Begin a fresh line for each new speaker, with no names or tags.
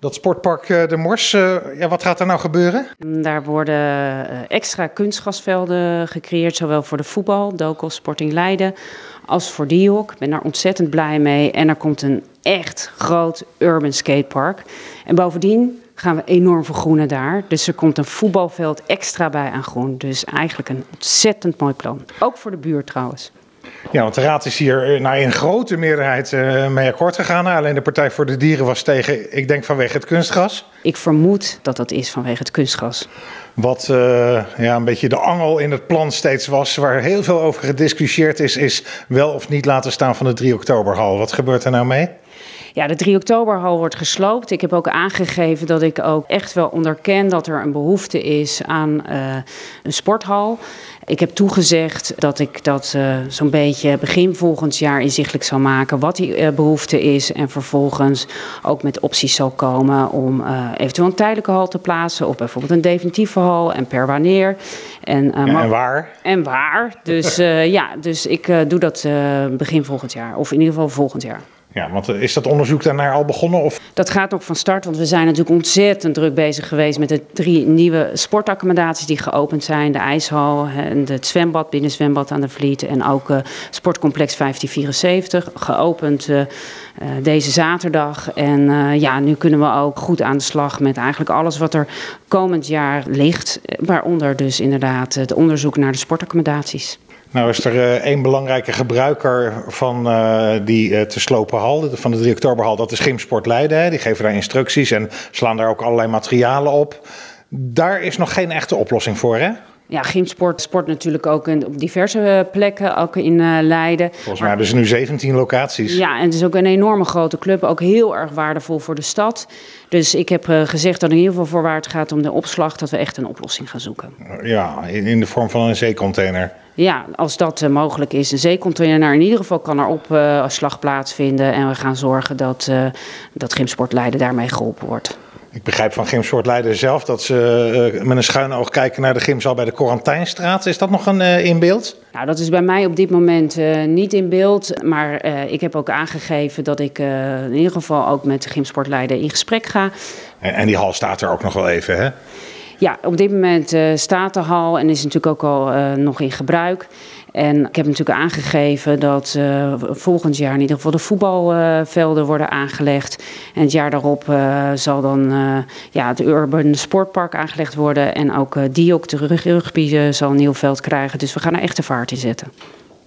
Dat sportpark eh, De Mors, uh, ja, wat gaat er nou gebeuren?
Daar worden extra kunstgasvelden gecreëerd, zowel voor de voetbal, Dokos Sporting Leiden, als voor Diok. Ik ben daar ontzettend blij mee. En er komt een echt groot urban skatepark. En bovendien gaan we enorm vergroenen daar. Dus er komt een voetbalveld extra bij aan groen. Dus eigenlijk een ontzettend mooi plan. Ook voor de buurt trouwens.
Ja, want de Raad is hier eh, nou, in grote meerderheid uh, mee akkoord gegaan. Alleen de Partij voor de Dieren was tegen, ik denk vanwege het kunstgras.
Ik vermoed dat dat is vanwege het kunstgras.
Wat uh, ja, een beetje de angel in het plan steeds was, waar heel veel over gediscussieerd is, is wel of niet laten staan van de 3 oktoberhal. Wat gebeurt er nou mee?
Ja, de 3 oktoberhal wordt gesloopt. Ik heb ook aangegeven dat ik ook echt wel onderken dat er een behoefte is aan uh, een sporthal. Ik heb toegezegd dat ik dat uh, zo'n beetje begin volgend jaar inzichtelijk zal maken wat die uh, behoefte is. En vervolgens ook met opties zal komen om uh, eventueel een tijdelijke hal te plaatsen. Of bijvoorbeeld een definitieve hal en per wanneer.
En, ja, en waar?
En waar. Dus ja, dus ik doe dat begin volgend jaar. Of in ieder geval volgend jaar.
Ja, want is dat onderzoek daarnaar al begonnen? Of?
Dat gaat nog van start, want we zijn natuurlijk ontzettend druk bezig geweest met de drie nieuwe sportaccommodaties die geopend zijn. De ijshal, en het zwembad, binnen zwembad aan de Vliet en ook uh, sportcomplex 1574, geopend uh, deze zaterdag. En ja, nu kunnen we ook goed aan de slag met eigenlijk alles wat er komend jaar ligt. Waaronder dus inderdaad het onderzoek naar de sportaccommodaties.
Nou is er uh, één belangrijke gebruiker van uh, die uh, te slopen hal, van de 3 oktoberhal, dat is Gymsport Leiden. Die geven daar instructies en slaan daar ook allerlei materialen op. Daar is nog geen echte oplossing voor, hè?
Ja, gymsport sport natuurlijk ook in, op diverse plekken, ook in uh, Leiden.
Volgens mij hebben ze nu 17 locaties.
Ja, en het is ook een enorme grote club, ook heel erg waardevol voor de stad. Dus ik heb uh, gezegd dat in ieder geval voor het gaat om de opslag, dat we echt een oplossing gaan zoeken.
Ja, in, in de vorm van een zeecontainer.
Ja, als dat uh, mogelijk is. Een zeecontainer in ieder geval kan er op slag plaatsvinden. En we gaan zorgen dat, dat Gymsport Leiden daarmee geholpen wordt.
Ik begrijp van Gymsport Leiden zelf dat ze uh, met een schuine oog kijken naar de gymzaal bij de Quarantijnstraat. Is dat nog een uh, in beeld?
Nou, dat is bij mij op dit moment uh, niet in beeld. Maar ik heb ook aangegeven dat ik in ieder geval ook met Gymsport Leiden in gesprek ga.
En, en die hal staat er ook nog wel even, hè?
Ja, op dit moment uh, staat de hal en is natuurlijk ook al uh, nog in gebruik. En ik heb natuurlijk aangegeven dat uh, volgend jaar in ieder geval de voetbalvelden worden aangelegd. En het jaar daarop zal dan ja, het Urban Sportpark aangelegd worden. En ook Diok, de rugby, zal een nieuw veld krijgen. Dus we gaan er echt de vaart in zetten.